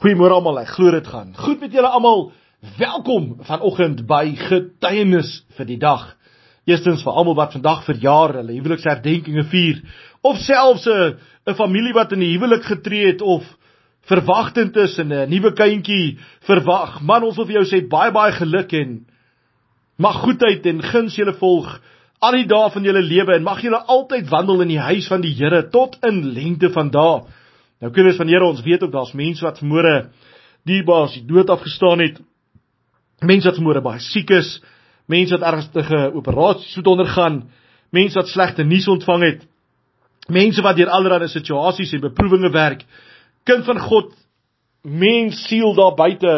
Goeiemôre almal, ek glo dit gaan. Goed met julle almal. Welkom vanoggend by Getuienis vir die dag. Eerstens vir almal wat vandag verjaar, hulle huweliksherdenkinge vier of selfs 'n 'n familie wat in die huwelik getree het of verwagtend is en 'n nuwe kindjie verwag. Man, ons wil vir jou sê baie baie geluk en mag goedheid en guns julle volg al die dae van julle lewe en mag julle altyd wandel in die huis van die Here tot in lengte van dae. Nou kinders van Here, ons weet ook daar's mense wat vermoere dierbaars die dood afgestaan het. Mense wat vermoere baie siek is, mense wat ernstige operasies moet ondergaan, mense wat slegte nuus ontvang het. Mense wat deur allerlei situasies en beproewinge werk. Kind van God, mens siel daar buite.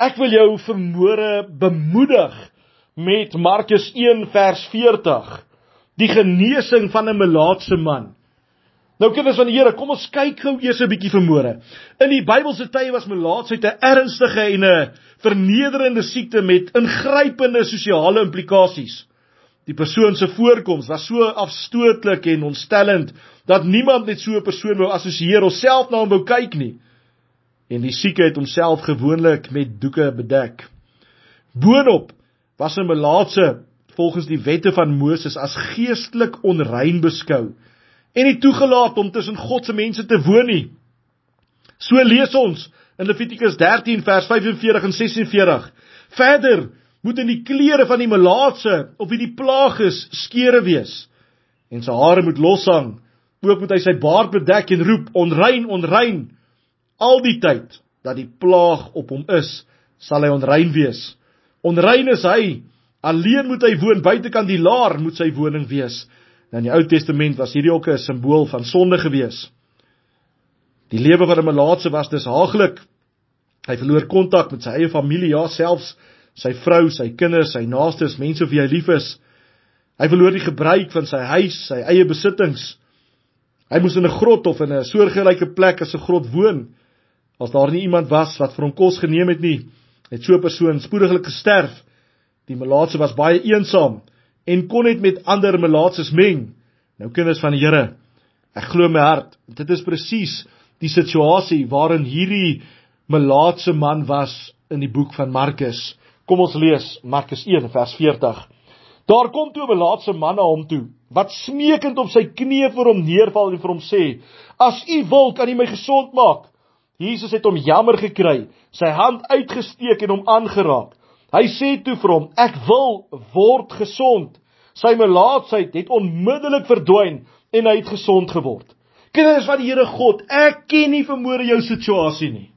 Ek wil jou vermoere bemoedig met Markus 1 vers 40. Die genesing van 'n melaatse man. Nou kinders van die Here, kom ons kyk gou eers 'n bietjie vermoere. In die Bybelse tye was melaatsheid 'n ernstige en 'n vernederende siekte met ingrypende sosiale implikasies. Die persoon se voorkoms was so afstootlik en ontstellend dat niemand met so 'n persoon wou assosieer of self na hom wou kyk nie. En die sieke het homself gewoonlik met doeke bedek. Boonop was 'n melaatse volgens die wette van Moses as geestelik onrein beskou en nie toegelaat om tussen God se mense te woon nie. So lees ons in Levitikus 13 vers 45 en 46. Verder moet in die klere van die melaatse of wie die plaag is skere wees en sy hare moet loshang. Ook moet hy sy baard bedek en roep onrein, onrein al die tyd dat die plaag op hom is, sal hy onrein wees. Onrein is hy, alleen moet hy woon buitekant die laar moet sy woning wees. Nou in die Ou Testament was hierdie ook 'n simbool van sonde gewees. Die lewe van 'n melaatse was dus haaglik. Hy verloor kontak met sy eie familie, ja selfs sy vrou, sy kinders, sy naastes, mense wie hy lief is. Hy verloor die gebruik van sy huis, sy eie besittings. Hy moes in 'n grot of in 'n soortgelyke plek as 'n grot woon. As daar nie iemand was wat vir hom kos geneem het nie, het so 'n persoon spoediglik gesterf. Die melaatse was baie eensaam en kon net met ander melaatses meng. Nou kinders van die Here, ek glo my hart, dit is presies die situasie waarin hierdie melaatse man was in die boek van Markus. Kom ons lees Markus 1 vers 40. Daar kom toe 'n melaatse man na hom toe wat smeekend op sy knieë voor hom neerval en vir hom sê: "As u wil, kan u my gesond maak." Jesus het hom jammer gekry, sy hand uitgesteek en hom aangeraak. Hy sê toe vir hom: "Ek wil word gesond." Sy melaatsheid het onmiddellik verdwyn en hy het gesond geword. Kinders van die Here God, ek ken nie vermoere jou situasie nie.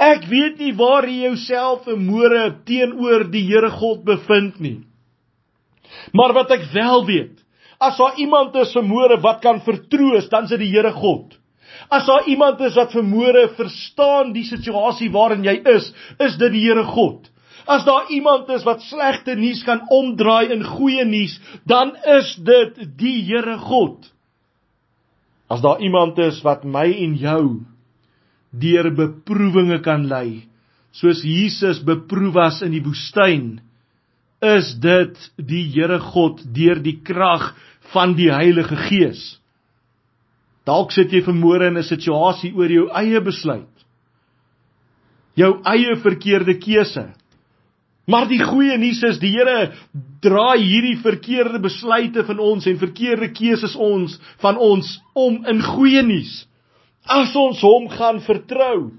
Ek weet nie waar jy jouself vermoere teenoor die Here God bevind nie. Maar wat ek wel weet, as daar iemand is vermoere wat kan vertroos, dan is dit die Here God. As daar iemand is wat vermoere verstaan die situasie waarin jy is, is dit die Here God. As daar iemand is wat slegte nuus kan omdraai in goeie nuus, dan is dit die Here God. As daar iemand is wat my en jou deur beproewinge kan lei, soos Jesus beproef was in die woestyn, is dit die Here God deur die krag van die Heilige Gees. Dalk sit jy vermoere in 'n situasie oor jou eie besluit. Jou eie verkeerde keuse. Maar die goeie nuus is die Here draai hierdie verkeerde besluite van ons en verkeerde keuses ons van ons om in goeie nuus. As ons hom gaan vertrou.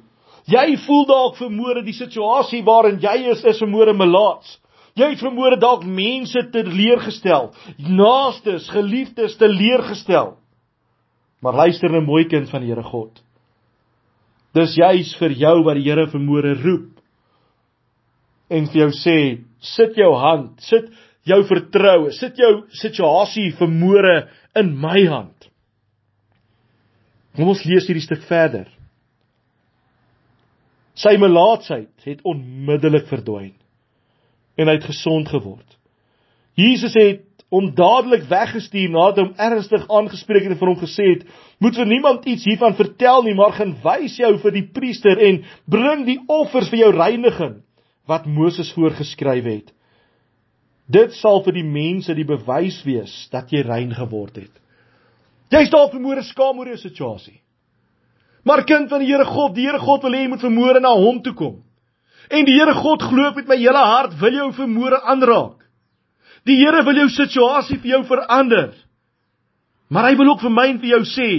Jy voel dalk vermoere die situasie waarin jy is is vermoere melaats. Jy het vermoere dalk mense teleurgestel, naastes, geliefdes teleurgestel. Maar luister nou mooi kind van die Here God. Dis juis vir jou wat die Here vermoere roep en vir jou sê, sit jou hand, sit jou vertroue, sit jou situasie vermoere in my hand. Kom ons lees hierdie stuk verder. Sy melaatsheid het onmiddellik verdwyn en hy het gesond geword. Jesus het hom dadelik weggestuur nadat hom ernstig aangespreek het en vir hom gesê het: "Moet vir niemand iets hiervan vertel nie, maar gaan wys jou vir die priester en bring die offers vir jou reiniging." Wat Moses voorgeskryf het. Dit sal vir die mense die bewys wees dat jy rein geword het. Jy's dalk vermoere skaam oor jou situasie. Maar kind van die Here God, die Here God wil hê jy moet vermoere na hom toe kom. En die Here God glo met my hele hart wil jou vermoere aanraak. Die Here wil jou situasie vir jou verander. Maar hy wil ook vir my en vir jou sê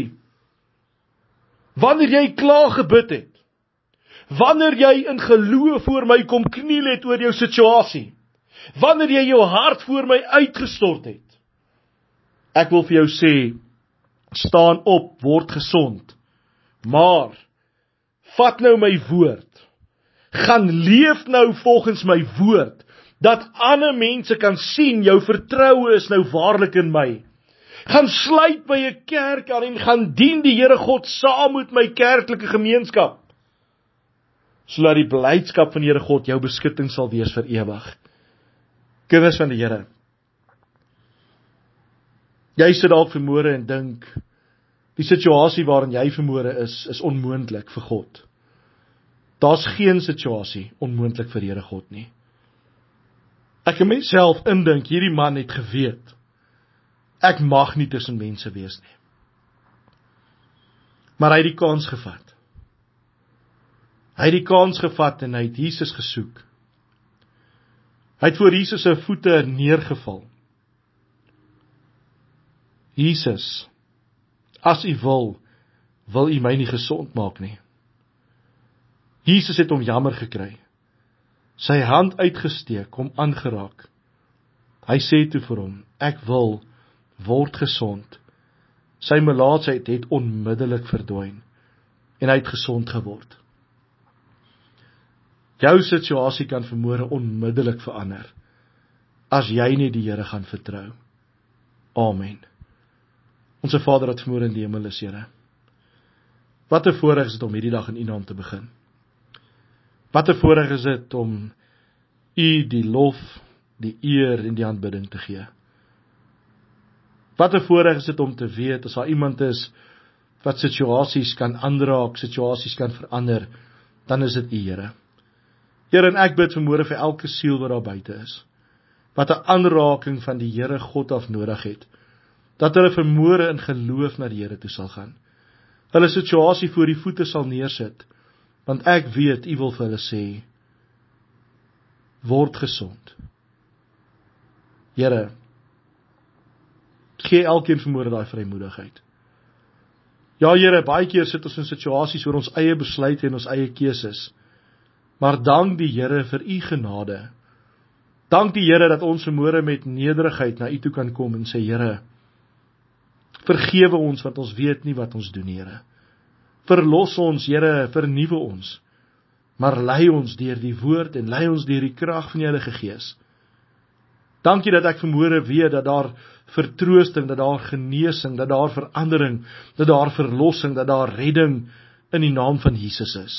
wanneer jy klaar gebid het, wanneer jy in geloof voor my kom kniel het oor jou situasie, wanneer jy jou hart voor my uitgestort het, ek wil vir jou sê staan op, word gesond. Maar vat nou my woord. Gaan leef nou volgens my woord dat ander mense kan sien jou vertroue is nou waarlik in my. Gaan sluit by 'n kerk aan en gaan dien die Here God saam met my kerklike gemeenskap. Sodat die blydskap van die Here God jou beskutting sal wees vir ewig. Kinders van die Here. Jy sit dalk vermoere en dink die situasie waarin jy vermoere is is onmoontlik vir God. Daar's geen situasie onmoontlik vir Here God nie. Ek het myself indink hierdie man het geweet ek mag nie tussen mense wees nie. Maar hy het die kans gevat. Hy het die kans gevat en hy het Jesus gesoek. Hy het voor Jesus se voete neergeval. Jesus, as U wil, wil U my nie gesond maak nie. Jesus het hom jammer gekry. Sy hand uitgesteek, hom aangeraak. Hy sê toe vir hom: "Ek wil word gesond." Sy melaatsheid het onmiddellik verdwyn en hy het gesond geword. Jou situasie kan vermoere onmiddellik verander as jy net die Here gaan vertrou. Amen. Onse Vader wat vermoere in die hemel is, Here. Wat 'n voorreg is dit om hierdie dag in U naam te begin. Wat 'n voorreg is dit om U die lof, die eer en die aanbidding te gee. Wat 'n voorreg is dit om te weet as daar iemand is wat situasies kan aanraak, situasies kan verander, dan is dit U, Here. Here, en ek bid vanmôre vir elke siel wat daar buite is wat 'n aanraking van die Here God af nodig het. Dat hulle vermoere in geloof na die Here toe sal gaan. Hulle situasie voor die voete sal neersit want ek weet u wil vir hulle sê word gesond. Here gee elkeen vermoere daai vrymoedigheid. Ja Here, baie keer sit ons in situasies oor ons eie besluite en ons eie keuses. Maar dank die Here vir u genade. Dank die Here dat ons vermoere met nederigheid na u toe kan kom en sê Here vergewe ons want ons weet nie wat ons doen Here. Verlos ons, Here, vernuwe ons. Maar lei ons deur die woord en lei ons deur die krag van die Heilige Gees. Dankie dat ek vermoere weet dat daar vertroosting, dat daar genesing, dat daar verandering, dat daar verlossing, dat daar redding in die naam van Jesus is.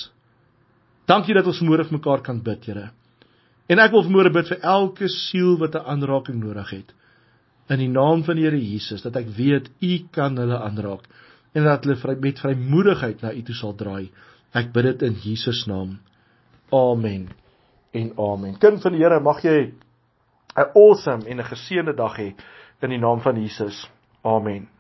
Dankie dat ons môre vir mekaar kan bid, Here. En ek wil môre bid vir elke siel wat 'n aanraking nodig het. In die naam van die Here Jesus dat ek weet U kan hulle aanraak en dat hulle vry, met vrymoedigheid na U toe sal draai. Ek bid dit in Jesus naam. Amen. En amen. Kind van die Here, mag jy 'n awesome en 'n geseënde dag hê in die naam van Jesus. Amen.